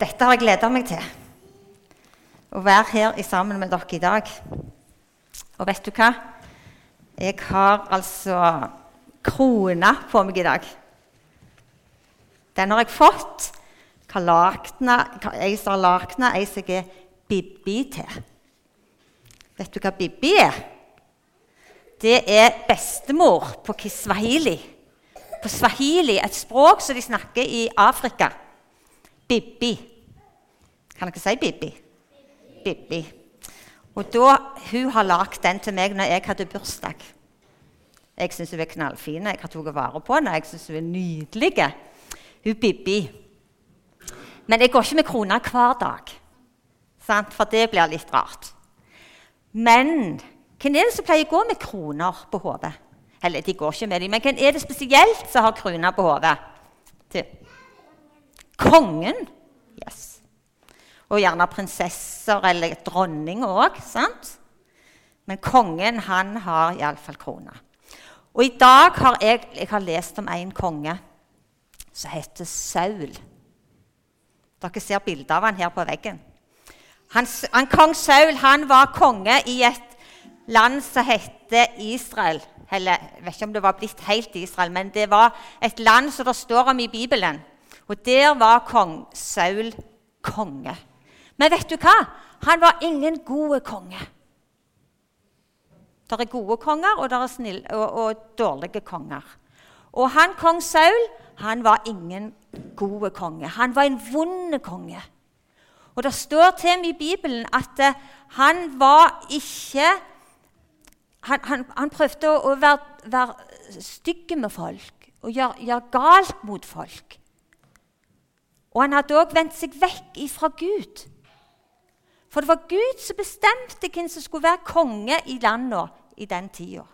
Dette har jeg gleda meg til. Å være her sammen med dere i dag. Og vet du hva? Jeg har altså krona på meg i dag. Den har jeg fått. Hva lakna, ei som har lakna, ei som jeg er Bibbi til. Vet du hva Bibbi er? Det er bestemor på kiswahili. På swahili, et språk som de snakker i Afrika. Bibi. Kan dere si Bibi? Bibi. Og da, Hun har lagd den til meg når jeg hadde bursdag. Jeg syns hun er knallfin. Jeg har tatt vare på henne. Jeg syns hun er nydelig. Hun Bibi. Men jeg går ikke med krone hver dag, sant? for det blir litt rart. Men hvem er det som pleier å gå med kroner på hodet? Eller de går ikke med dem, men hvem er det spesielt som har kroner på hodet? Kongen. Yes. Og gjerne prinsesser eller dronning òg. Men kongen han har iallfall krone. Og i dag har jeg, jeg har lest om en konge som heter Saul. Dere ser bilde av han her på veggen. Han, han, kong Saul han var konge i et land som heter Israel. Eller, jeg vet ikke om det var blitt helt Israel, men det var et land som det står om i Bibelen. Og der var kong Saul konge. Men vet du hva? Han var ingen gode konge. Det er gode konger, og det er snill, og, og dårlige konger. Og han kong Saul han var ingen gode konge. Han var en vond konge. Og Det står til meg i Bibelen at uh, han var ikke Han, han, han prøvde å, å være, være stygg med folk og gjøre, gjøre galt mot folk. Og han hadde òg vendt seg vekk ifra Gud. For det var Gud som bestemte hvem som skulle være konge i landet i den tida.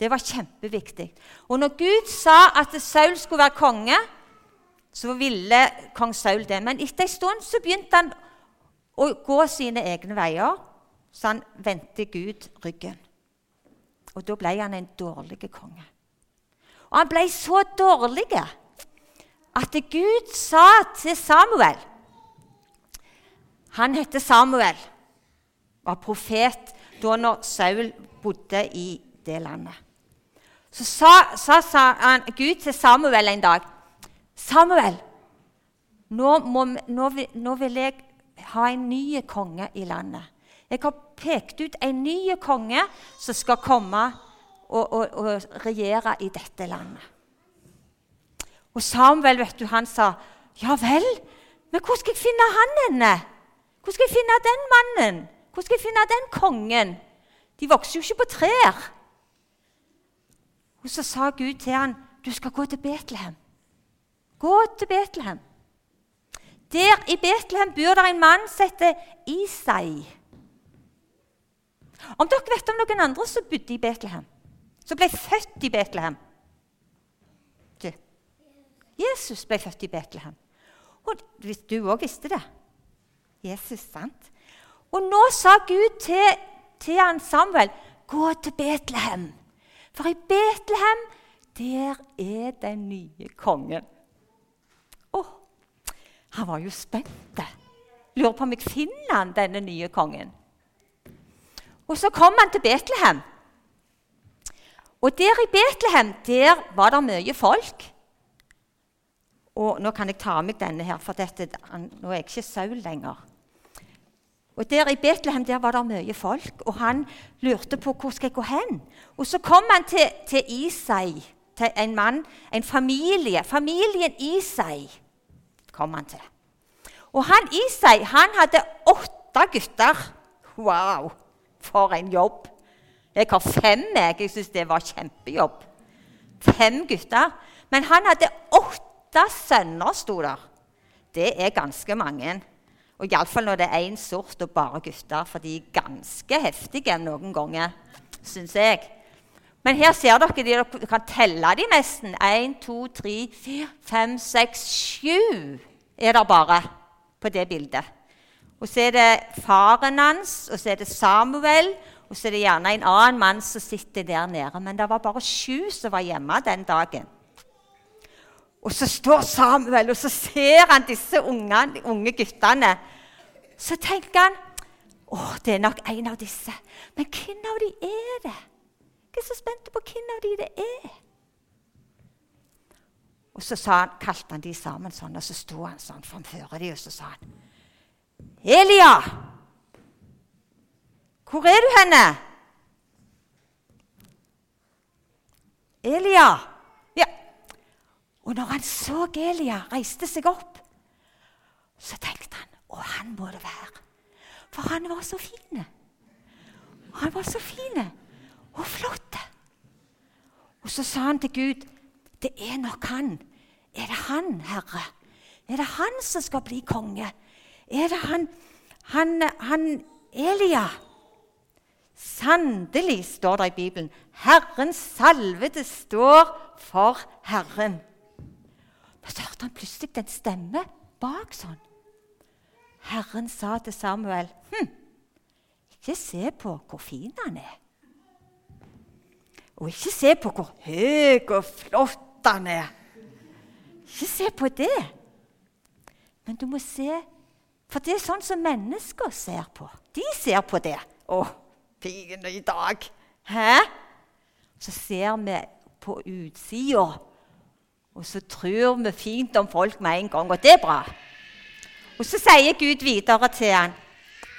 Det var kjempeviktig. Og når Gud sa at Saul skulle være konge, så ville kong Saul det. Men etter en stund så begynte han å gå sine egne veier, så han vendte Gud ryggen. Og da ble han en dårlig konge. Og han ble så dårlig at Gud sa til Samuel Han heter Samuel, var profet da når Saul bodde i det landet. Så sa, sa, sa han, Gud til Samuel en dag Samuel, nå, må, nå, nå vil jeg ha en ny konge i landet. Jeg har pekt ut en ny konge som skal komme og, og, og regjere i dette landet. Og Samuel vet du, han sa, 'Ja vel, men hvor skal jeg finne han henne?' 'Hvor skal jeg finne den mannen? Hvor skal jeg finne den kongen?' De vokser jo ikke på trær. Og Så sa Gud til han, 'Du skal gå til Betlehem.' Gå til Betlehem. Der i Betlehem bor det en mann som heter Isai. Om dere vet om noen andre som bodde i Betlehem, som ble født i Betlehem Jesus ble født i Betlehem. Og du òg visste det. Jesus, sant? Og nå sa Gud til, til han Samuel, 'Gå til Betlehem.' For i Betlehem, der er den nye kongen. Å, han var jo spent. Lurer på om jeg finner han, denne nye kongen. Og så kom han til Betlehem. Og der i Betlehem der var det mye folk. Og nå kan jeg ta av meg denne her, for dette, nå er jeg ikke Saul lenger. Og Der i Betlehem der var det mye folk, og han lurte på hvor skal jeg gå hen. Og Så kom han til, til Isai, til en mann, en familie. Familien Isai kom han til. Og han Isai han hadde åtte gutter. Wow, for en jobb! Jeg har fem. Jeg, jeg syns det var kjempejobb. Fem gutter. Men han hadde åtte sønner, sto der. Det er ganske mange. Og Iallfall når det er én sort og bare gutter, for de er ganske heftige noen ganger, syns jeg. Men her ser dere de, dere kan telle de nesten. Én, to, tre, fire, fem, seks, sju er det bare på det bildet. Og så er det faren hans, og så er det Samuel, og så er det gjerne en annen mann som sitter der nede. Men det var bare sju som var hjemme den dagen. Og så står Samuel, og så ser han disse unge, unge guttene. Så tenker han å, det er nok en av disse. Men hvem av de er det? Jeg er så spent på hvem av de det er. Og så han, kalte han de sammen sånn, og så sto han sånn framfor de, og så sa han Elia! Hvor er du henne? Elia! Og når han så Elia reiste seg opp, så tenkte han Å, han må det være. For han var så fin. Han var så fin og flott. Og så sa han til Gud, 'Det er nok han. Er det han, Herre? Er det han som skal bli konge? Er det han, han, han Elia?' Sannelig, står det i Bibelen. Herrens salvede står for Herren. Så hørte han plutselig en stemme bak sånn. Herren sa til Samuel, hm, ikke se på hvor fin han er. Og ikke se på hvor høy og flott han er. Ikke se på det. Men du må se For det er sånn som mennesker ser på. De ser på det. Å, pigene i dag. Hæ? Så ser vi på utsida, og så tror vi fint om folk med en gang, og det er bra. Og så sier Gud videre til han,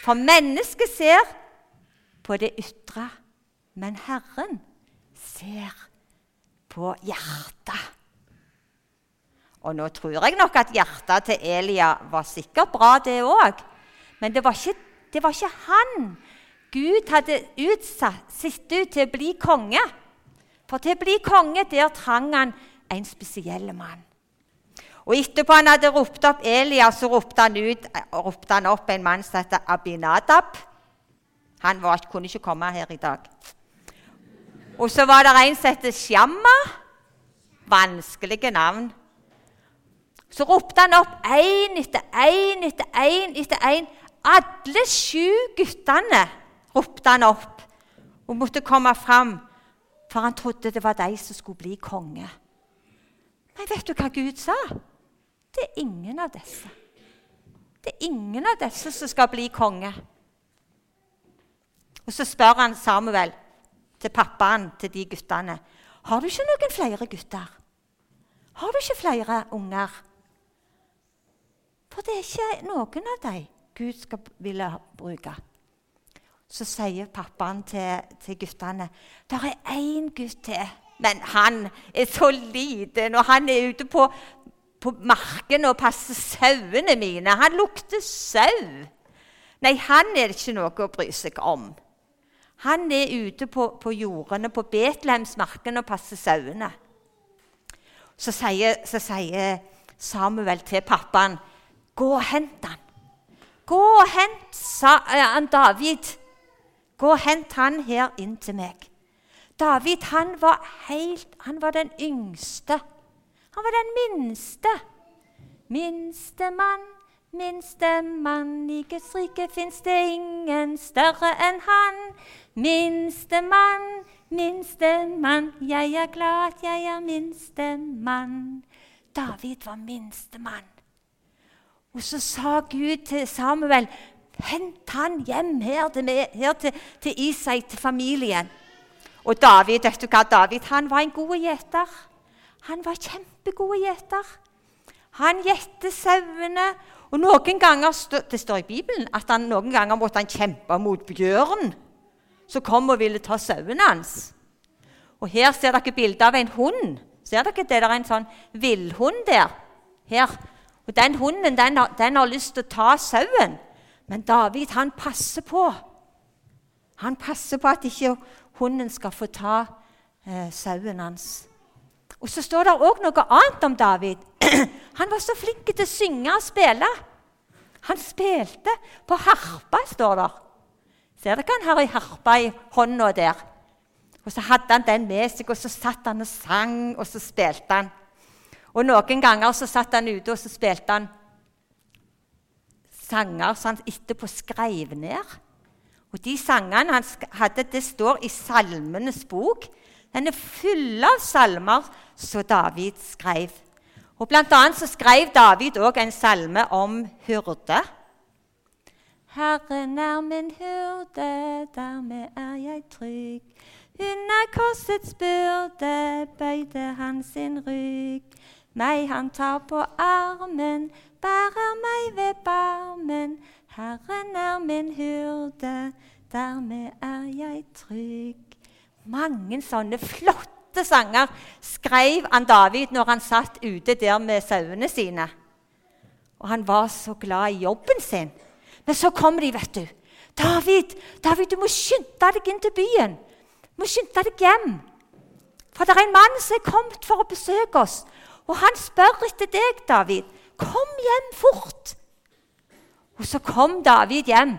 for mennesket ser på det ytre, men Herren ser på hjertet. Og nå tror jeg nok at hjertet til Elia var sikkert bra, det òg. Men det var, ikke, det var, ikke, han Gud hadde utsatt, sett ut til å bli konge. For til å bli konge, der trang han en spesiell mann. Og etterpå han hadde ropt opp Elia, så ropte han, ut, ropte han opp en mann som heter Abinadab. Han var, kunne ikke komme her i dag. Og så var det en som het Shamma. Vanskelige navn. Så ropte han opp én etter én etter én etter én. Alle sju guttene ropte han opp og måtte komme fram, for han trodde det var de som skulle bli konge. Men vet du hva Gud sa? Det er ingen av disse. Det er ingen av disse som skal bli konge. Og Så spør han Samuel til pappaen til de guttene. Har du ikke noen flere gutter? Har du ikke flere unger? For det er ikke noen av dem Gud skal ville bruke. Så sier pappaen til, til guttene det er én gutt til, men han er så liten, og han er ute på, på marken og passer sauene mine. Han lukter sau. Nei, han er det ikke noe å bry seg om. Han er ute på, på jordene på Betlehemsmarken og passer sauene. Så sier, så sier Samuel til pappaen, 'Gå og hent han. Gå og hent sa, han David. Gå og hent han her inn til meg.' David han var, helt, han var den yngste. Han var den minste. Minstemann Minstemann, i Guds rike fins det ingen større enn han. Minstemann, minstemann, jeg er glad at jeg er minstemann. David var minstemann. Og så sa Gud til Samuel, hent han hjem her til, her til, til Isai, til familien. Og David vet du hva, David han var en god gjeter. Han var kjempegod gjeter. Han gjette sauene og noen ganger, Det står i Bibelen at han noen ganger måtte han kjempe mot bjørn som kom og ville ta sauene hans. Og Her ser dere bilde av en hund. Ser dere? Det er en sånn villhund der. Her. Og Den hunden den har, den har lyst til å ta sauen, men David han passer på. Han passer på at ikke hunden skal få ta eh, sauen hans. Og Så står det òg noe annet om David. Han var så flink til å synge og spille. Han spilte på harpa, står det. Ser dere han har ei harpe i hånda der? Og Så hadde han den med seg, og så satt han og sang, og så spilte han. Og Noen ganger så satt han ute og så spilte han sanger som han etterpå skrev ned. Og De sangene han hadde, det står i Salmenes bok. Den er full av salmer som David skrev. Og Blant annet så skrev David òg en salme om hyrde. Herren er min hyrde, dermed er jeg trygg. Under korsets byrde bøyde han sin rygg. Meg han tar på armen, bærer meg ved barmen. Herren er min hyrde, dermed er jeg trygg. Mange sånne flotte sanger skrev han David når han satt ute der med sauene sine. Og han var så glad i jobben sin. Men så kom de, vet du. 'David, David, du må skynde deg inn til byen.' Du må skynde deg hjem. For det er en mann som er kommet for å besøke oss. Og han spør etter deg, David. Kom hjem fort. Og så kom David hjem,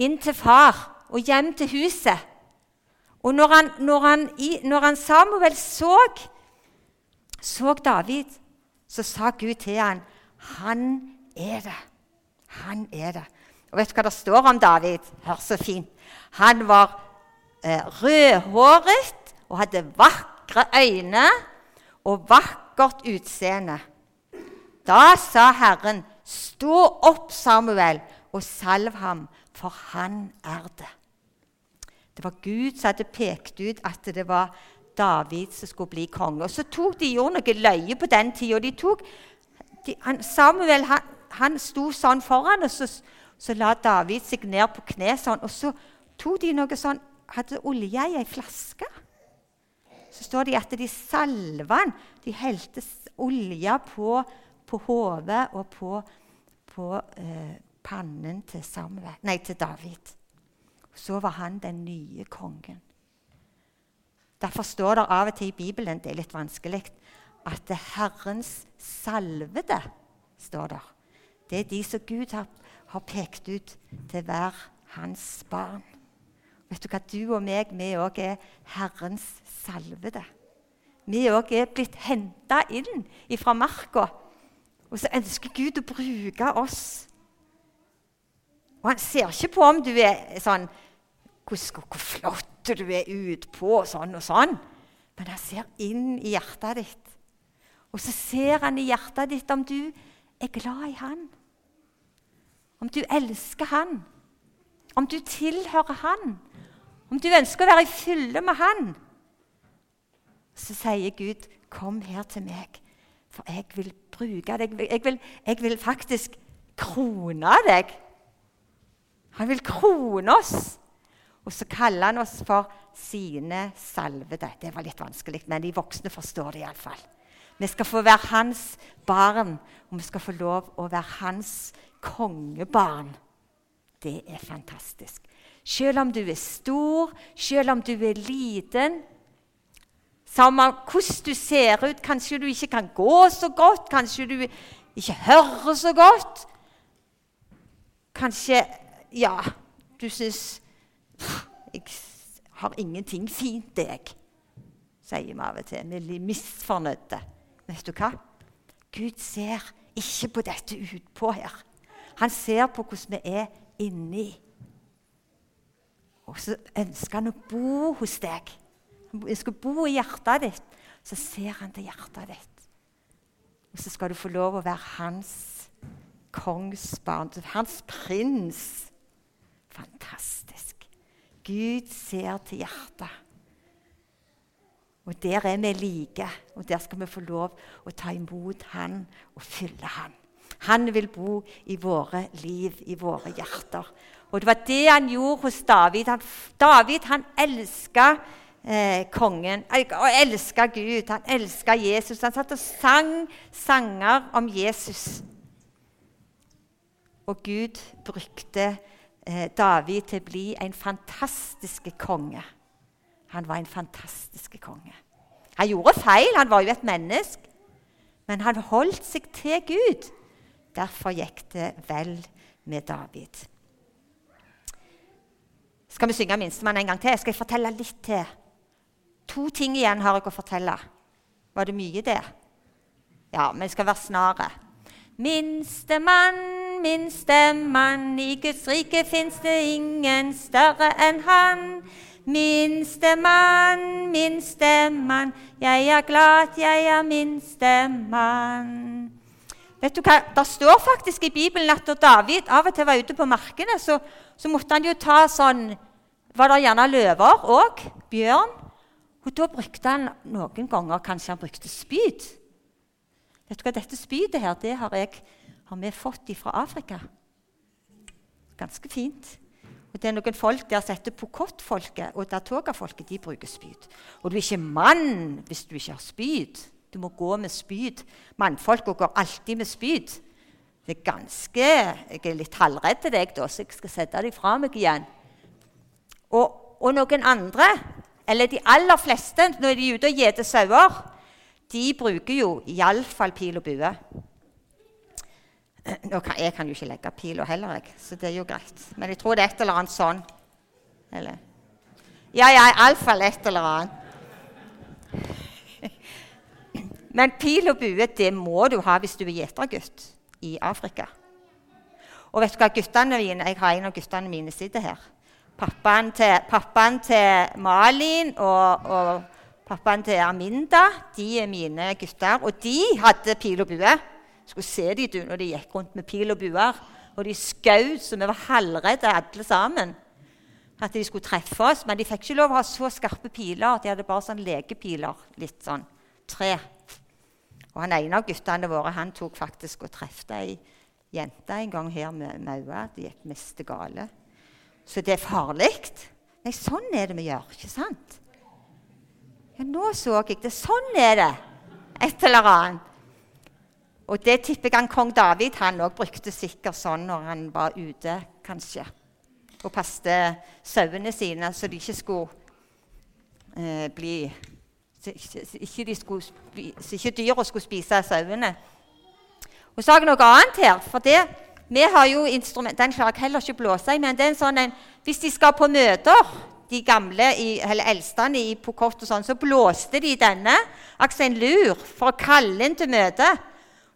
inn til far og hjem til huset. Og når, han, når, han, når han Samuel så, så David, så sa Gud til han, 'Han er det. Han er det.' Og vet du hva det står om David? Hør så fint. Han var eh, rødhåret og hadde vakre øyne og vakkert utseende. Da sa Herren, 'Stå opp, Samuel, og salv ham, for han er det.' Det var Gud som hadde pekt ut at det var David som skulle bli konge. Og Så tok de jo noe løye på den tida. De de, Samuel han, han, sto sånn foran, og så, så, la David seg ned på kne sånn. Og så tok de noe sånn Hadde olje i ei flaske. Så står det at de salva han. De helte olje på, på hodet og på, på eh, pannen til, Samuel, nei, til David så var han den nye kongen. Derfor står det av og til i Bibelen det er litt vanskelig, at det er Herrens salvede står der. Det er de som Gud har, har pekt ut til hver hans barn. Vet du hva? Du og meg, vi òg er Herrens salvede. Vi òg er blitt henta inn fra marka. Og så ønsker Gud å bruke oss. Og han ser ikke på om du er sånn hvor, hvor flott du er utpå, sånn og sånn. Men han ser inn i hjertet ditt. Og så ser han i hjertet ditt om du er glad i han. Om du elsker han. Om du tilhører han. Om du ønsker å være i fylle med han. Så sier Gud, 'Kom her til meg, for jeg vil bruke deg.' Jeg vil, jeg vil faktisk krone deg. Han vil krone oss. Og så kaller han oss for sine salvede. Det var litt vanskelig, men de voksne forstår det iallfall. Vi skal få være hans barn, og vi skal få lov å være hans kongebarn. Det er fantastisk. Selv om du er stor, selv om du er liten, samme hvordan du ser ut Kanskje du ikke kan gå så godt, kanskje du ikke hører så godt. Kanskje ja, du syns 'Jeg har ingenting fint, jeg', sier vi av og til. Vi blir misfornøyde. Vet du hva? Gud ser ikke på dette utpå her. Han ser på hvordan vi er inni. Og så ønsker han å bo hos deg. Skal bo i hjertet ditt. Så ser han til hjertet ditt. Og så skal du få lov å være hans kongsbarn, hans prins. Fantastisk. Gud ser til hjertet. Og der er vi like, og der skal vi få lov å ta imot Han og fylle Han. Han vil bo i våre liv, i våre hjerter. Og det var det han gjorde hos David. Han, David han elska eh, kongen, og elska Gud. Han elska Jesus. Han satt og sang sanger om Jesus. Og Gud brukte Eh, David til å bli en fantastisk konge. Han var en fantastisk konge. Han gjorde feil, han var jo et menneske. Men han holdt seg til Gud. Derfor gikk det vel med David. Skal vi synge 'Minstemann' en gang til? Skal jeg fortelle litt til? To ting igjen har jeg å fortelle. Var det mye, det? Ja, men jeg skal være snare. Minstemann minstemann. I Guds rike fins det ingen større enn han. Minstemann, minstemann, jeg er glad jeg er minstemann. Vet du hva? Det står faktisk i Bibelen at da David av og til var ute på markene, så, så måtte han jo ta sånn Var det gjerne løver òg? Bjørn? Og da brukte han noen ganger kanskje han brukte spyd. Vet du hva dette spydet her, det har, jeg, har vi fått fra Afrika. Ganske fint. Og det er noen folk der som heter pokottfolket og datogafolket. De bruker spyd. Og du er ikke mann hvis du ikke har spyd. Du må gå med spyd. Mannfolka går alltid med spyd. Det er ganske, Jeg er litt halvredd til deg, da, så jeg skal sette deg fra meg igjen. Og, og noen andre, eller de aller fleste, når de er ute og gjeter sauer, de bruker jo iallfall pil og bue. Kan, jeg kan jo ikke legge pila heller, jeg, så det er jo greit. Men jeg tror det er et eller annet sånn. Eller Ja, ja, iallfall et eller annet. Men pil og bue det må du ha hvis du er gjetergutt i Afrika. Og vet du hva, guttene mine, Jeg har en av guttene mine sitter her. Pappaen til, pappaen til Malin og, og pappaen til Aminda de er mine gutter. Og de hadde pil og bue skulle se de du, når de gikk rundt med pil og buer. Og de skjøt så vi var halvredde alle sammen. At de skulle treffe oss. Men de fikk ikke lov å ha så skarpe piler. De hadde bare sånn lekepiler. Litt sånn tre. Og han ene av guttene våre han tok faktisk og trefte ei jente en gang her med maua. Det gikk mest gale. Så det er farlig. Nei, sånn er det vi gjør, ikke sant? Ja, nå så jeg det. Sånn er det. Et eller annet. Og det tipper jeg kong David han òg brukte sikkert sånn når han var ute, kanskje. Og passte sauene sine så de ikke skulle eh, bli så ikke, de skulle, ikke dyra skulle spise sauene. Og så har jeg noe annet her. for det, vi har jo instrument, Den klarer jeg heller ikke å blåse i. men det er en sånn en, Hvis de skal på møter, de gamle, i, eller eldstene i Pokot, og sånn, så blåste de denne, altså en lur, for å kalle inn til møte.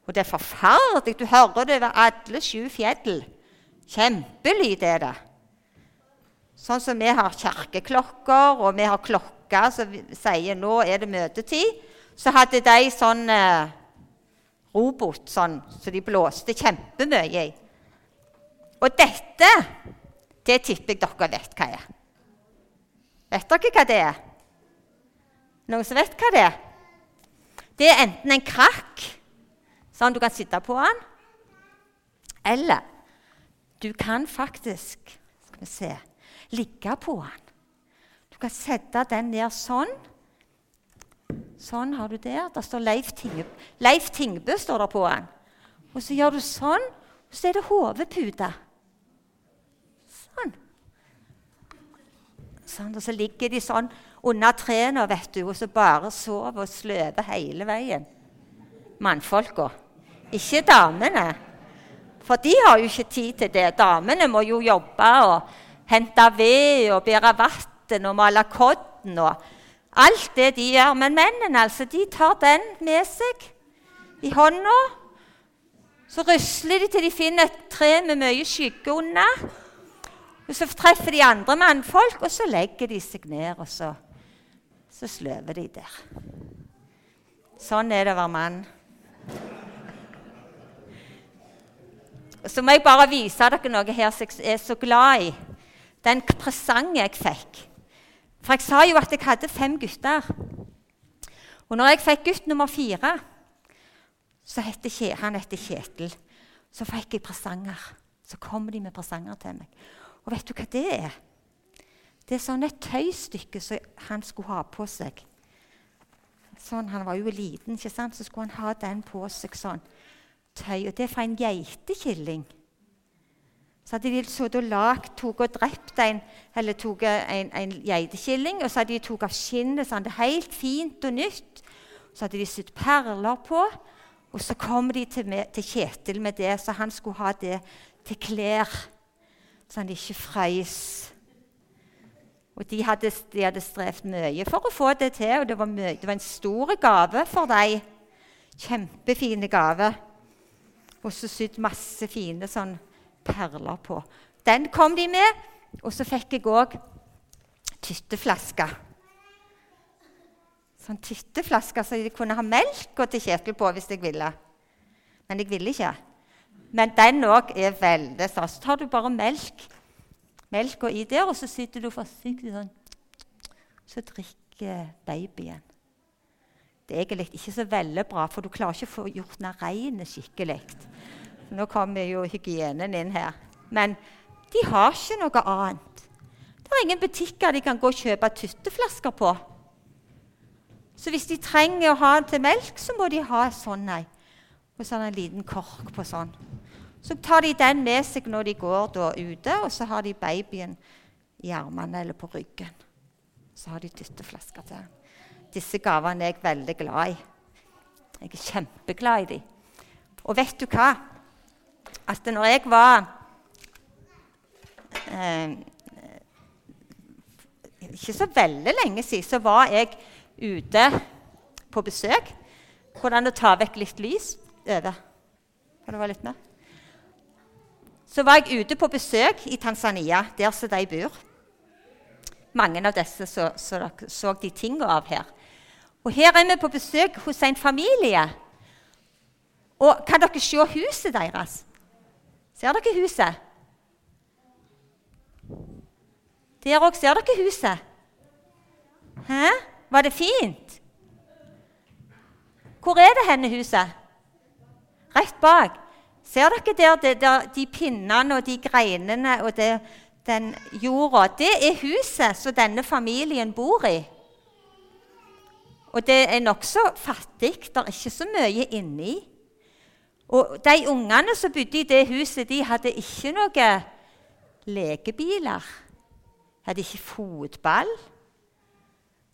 Og det er forferdelig. Du hører det over alle sju fjell. Kjempelyd er det. Sånn som vi har kirkeklokker, og vi har klokker som sier 'nå er det møtetid', så hadde de sånn eh, robot sånn, så de blåste kjempemye i. Og dette, det tipper jeg dere vet hva er. Vet dere hva det er? Noen som vet hva det er? Det er enten en krakk Sånn du kan sitte på den. Eller du kan faktisk skal vi se, ligge på den. Du kan sette den ned sånn. Sånn har du der. Der står Leif Tingbø. Leif Tingbø står der på den. Og så gjør du sånn, og så er det hodepute. Sånn. sånn. Og så ligger de sånn under trærne vet du, og så bare sover og sløver hele veien. Mannfolka. Ikke damene. For de har jo ikke tid til det. Damene må jo jobbe og hente ved og bære vann og male kodden og alt det de gjør. Men mennene altså, de tar den med seg i hånda. Så rusler de til de finner et tre med mye skygge under. Og Så treffer de andre mannfolk, og så legger de seg ned, og så, så sløver de der. Sånn er det å være mann. Så må jeg bare vise dere noe her som jeg er så glad i. Den presangen jeg fikk. For jeg sa jo at jeg hadde fem gutter. Og når jeg fikk gutt nummer fire, så heter han heter Kjetil, så fikk jeg presanger. Så kommer de med presanger til meg. Og vet du hva det er? Det er sånn et tøystykke som han skulle ha på seg. Sånn, Han var jo liten, ikke sant? så skulle han ha den på seg sånn tøy. Og det er fra en geitekilling. Så hadde de sittet og lagd, tok og drept en, eller tok en, en geitekilling. Og så hadde de tok av skinnet sånn, det er helt fint og nytt. Så hadde de sydd perler på. Og så kom de til, med, til, Kjetil med det, så han skulle ha det til klær. Så han ikke frøys. Og de hadde, de hadde strevd mye for å få det til, og det var, mye, det var en stor gave for dem. Kjempefine gave og så sydd masse fine sånn perler på. Den kom de med. Og så fikk jeg òg tytteflaske. Sånn tytteflaske så jeg kunne ha melk til Kjetil på hvis jeg ville. Men jeg ville ikke. Men den òg er veldig sånn. Så tar du bare melk melka i der, og så sitter du forsiktig sånn Så drikker babyen. Det er egentlig ikke så veldig bra, for du klarer ikke å få gjort den rein skikkelig. Nå kommer jo hygienen inn her. Men de har ikke noe annet. Det er ingen butikker de kan gå og kjøpe tytteflasker på. Så hvis de trenger å ha den til melk, så må de ha sånn ei. Og så en liten kork på sånn. Så tar de den med seg når de går da ute, og så har de babyen i armene eller på ryggen. Så har de dytteflasker til den. Disse gavene er jeg veldig glad i. Jeg er kjempeglad i dem. Og vet du hva? At når jeg var eh, Ikke så veldig lenge siden så var jeg ute på besøk. Hvordan å ta vekk litt lys over. Kan det være litt mer? Så var jeg ute på besøk i Tanzania, der som de bor. Mange av disse så, så, så de tingene av her. Og Her er vi på besøk hos en familie. Og Kan dere se huset deres? Ser dere huset? Der òg ser dere huset. Hæ? Var det fint? Hvor er det henne huset? Rett bak. Ser dere der, det, der de pinnene og de greinene og det, den jorda? Det er huset som denne familien bor i. Og det er nokså fattig. Det er ikke så mye inni. Og de ungene som bodde i det huset, de hadde ikke noen lekebiler. Hadde ikke fotball.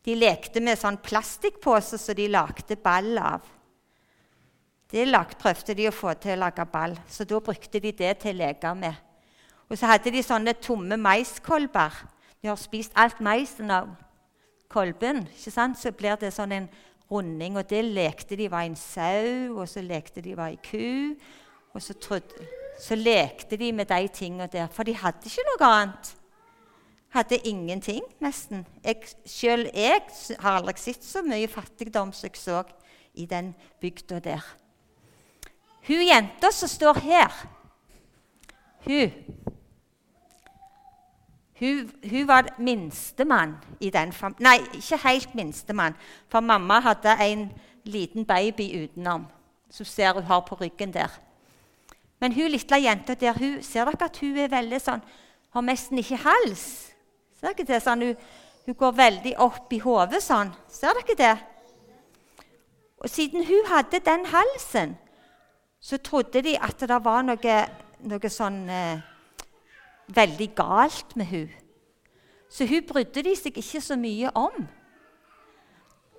De lekte med sånn plastikkpose som de lagde ball av. Det prøvde de å få til å lage ball, så da brukte de det til å leke med. Og så hadde de sånne tomme maiskolber. De har spist alt maisen av kolben. ikke sant? Så blir det sånn en runding, og det lekte de var en sau, og så lekte de var en ku. Og så, trodde, så lekte de med de tingene der, for de hadde ikke noe annet. Hadde ingenting, nesten. Jeg, selv jeg har aldri sett så mye fattigdom som jeg så i den bygda der. Hun jenta som står her, hun hun, hun var minstemann i den familien. Nei, ikke helt minstemann, for mamma hadde en liten baby utenom, som ser hun har på ryggen der. Men hun lille jenta der, hun, ser dere at hun er veldig sånn Har nesten ikke hals. Ser dere det? Sånn, hun, hun går veldig opp i hodet sånn. Ser dere det? Og siden hun hadde den halsen, så trodde de at det var noe, noe sånn eh, veldig galt med hun. Så hun brydde de seg ikke så mye om.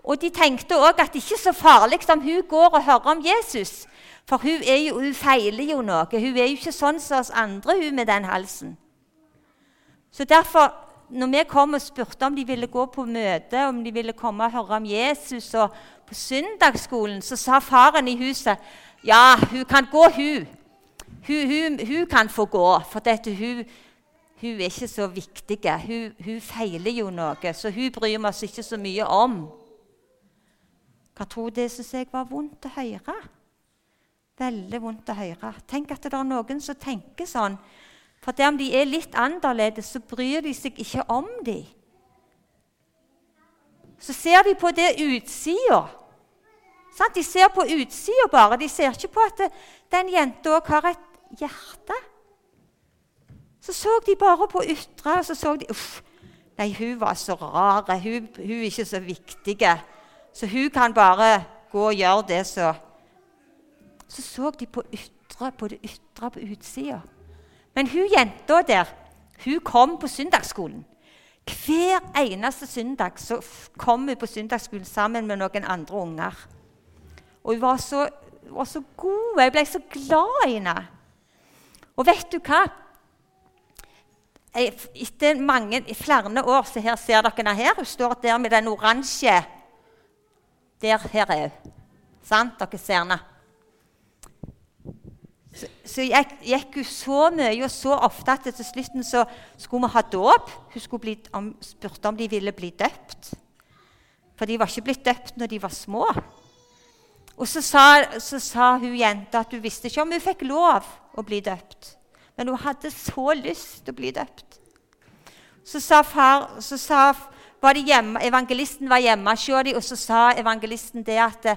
Og de tenkte òg at det ikke er så farlig om hun går og hører om Jesus. For hun, jo, hun, feiler jo noe. Hun er jo ikke sånn som oss andre hun med den halsen. Så derfor, når vi kom og spurte om de ville gå på møte, om de ville komme og høre om Jesus, og på søndagsskolen, så sa faren i huset ja, hun kan gå, hun. Hun, hun, hun kan få gå, for dette, hun, hun er ikke så viktig. Hun, hun, feiler jo noe, så hun bryr vi oss ikke så mye om. Hva tror det syns jeg var vondt å høre. Veldig vondt å høre. Tenk at det er noen som tenker sånn. For om de er litt annerledes, så bryr de seg ikke om dem. Så ser de på det utsida. Sant? De ser på utsida bare. De ser ikke på at den jenta òg har et hjerte. Så så de bare på ytre, og så så de Uff, nei, hun var så rar. Hun, hun er ikke så viktig. Så hun kan bare gå og gjøre det så Så så de på ytre, på det ytre på utsida. Men hun jenta der, hun kom på søndagsskolen. Hver eneste søndag så kom hun på søndagsskolen sammen med noen andre unger. Og hun var så, var så god. Jeg ble så glad i henne. Og vet du hva? Etter mange, flere år så her ser dere henne her. Hun står der med den oransje Der her er hun. Sant? Dere ser henne. Så, så gikk, gikk hun så mye og så ofte at til slutten så skulle vi ha dåp. Hun skulle bli, om, spurte om de ville bli døpt. For de var ikke blitt døpt når de var små. Og så sa, så sa hun jenta at hun visste ikke om hun fikk lov å bli døpt. Men hun hadde så lyst til å bli døpt. Så sa far så sa, var hjemme, Evangelisten var hjemme hos dem, og så sa evangelisten det at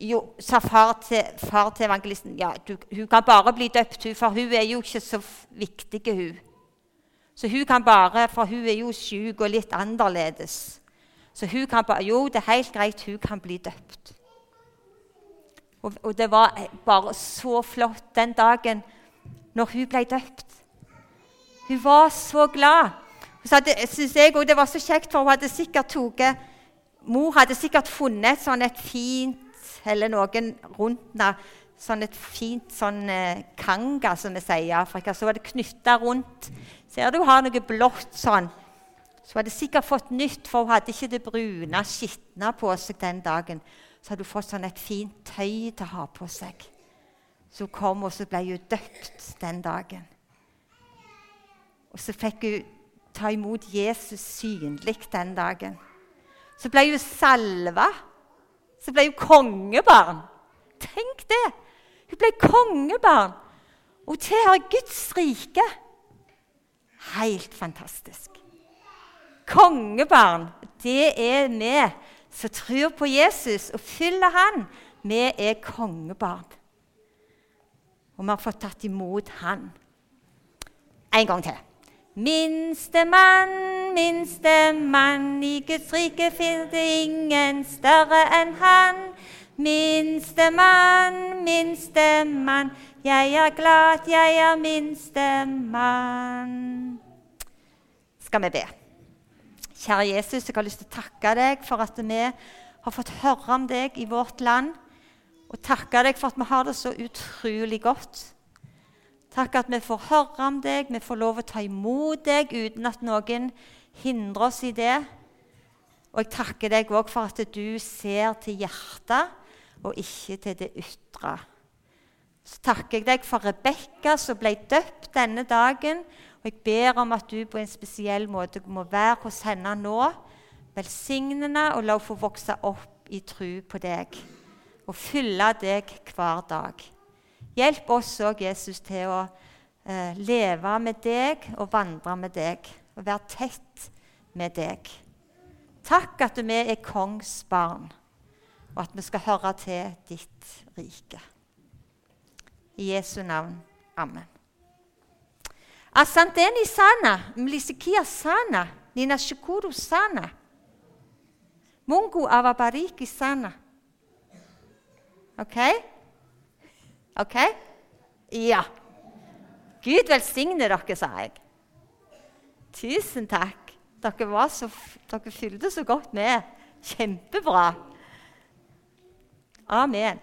jo, sa far til, far til evangelisten ja, du, hun kan bare bli døpt, hun, for hun er jo ikke så viktig. hun. Så hun kan bare, For hun er jo syk og litt annerledes. Så hun kan bare, jo, det er helt greit, hun kan bli døpt. Og, og det var bare så flott den dagen når hun ble døpt. Hun var så glad. Så hadde, synes jeg også, Det var så kjekt, for hun hadde sikkert tatt Mor hadde sikkert funnet et sånn et fint Eller noen rundt henne. Sånn et fint sånn eh, kanga, som vi sier i Afrika. Så var det knytta rundt. Ser du hun har noe blått sånn. Så hun hadde sikkert fått nytt, for hun hadde ikke det brune, skitne på seg den dagen. Så hadde hun fått sånn et fint tøy til å ha på seg. Så hun kom, og så ble hun døpt den dagen. Og så fikk hun ta imot Jesus synlig den dagen. Så ble hun salva. Så ble hun kongebarn. Tenk det! Hun ble kongebarn og tilhører Guds rike. Helt fantastisk. Kongebarn, det er vi som tror på Jesus og følger han. Vi er kongebarn. Og vi har fått tatt imot han. En gang til. Minstemann, minstemann, i Guds rike finner det ingen større enn han. Minstemann, minstemann, jeg er glad at jeg er minstemann. Skal vi be. Kjære Jesus, jeg har lyst til å takke deg for at vi har fått høre om deg i vårt land. Og takke deg for at vi har det så utrolig godt. Takk at vi får høre om deg, vi får lov å ta imot deg uten at noen hindrer oss i det. Og jeg takker deg òg for at du ser til hjertet og ikke til det ytre. Så takker jeg deg for Rebekka som ble døpt denne dagen. Og jeg ber om at du på en spesiell måte må være hos henne nå. velsignende, og la henne få vokse opp i tro på deg og fylle deg hver dag. Hjelp oss òg, Jesus, til å eh, leve med deg og vandre med deg og være tett med deg. Takk at vi er kongsbarn, og at vi skal høre til ditt rike. I Jesu navn. Amen. Asanteni sana, mlisikia sana, ninashukuru sana. Mungu awabariki sana. OK? OK? Ja. Gud velsigne dere, sa jeg. Tusen takk. Dere, så, dere fylte så godt med. Kjempebra. Amen.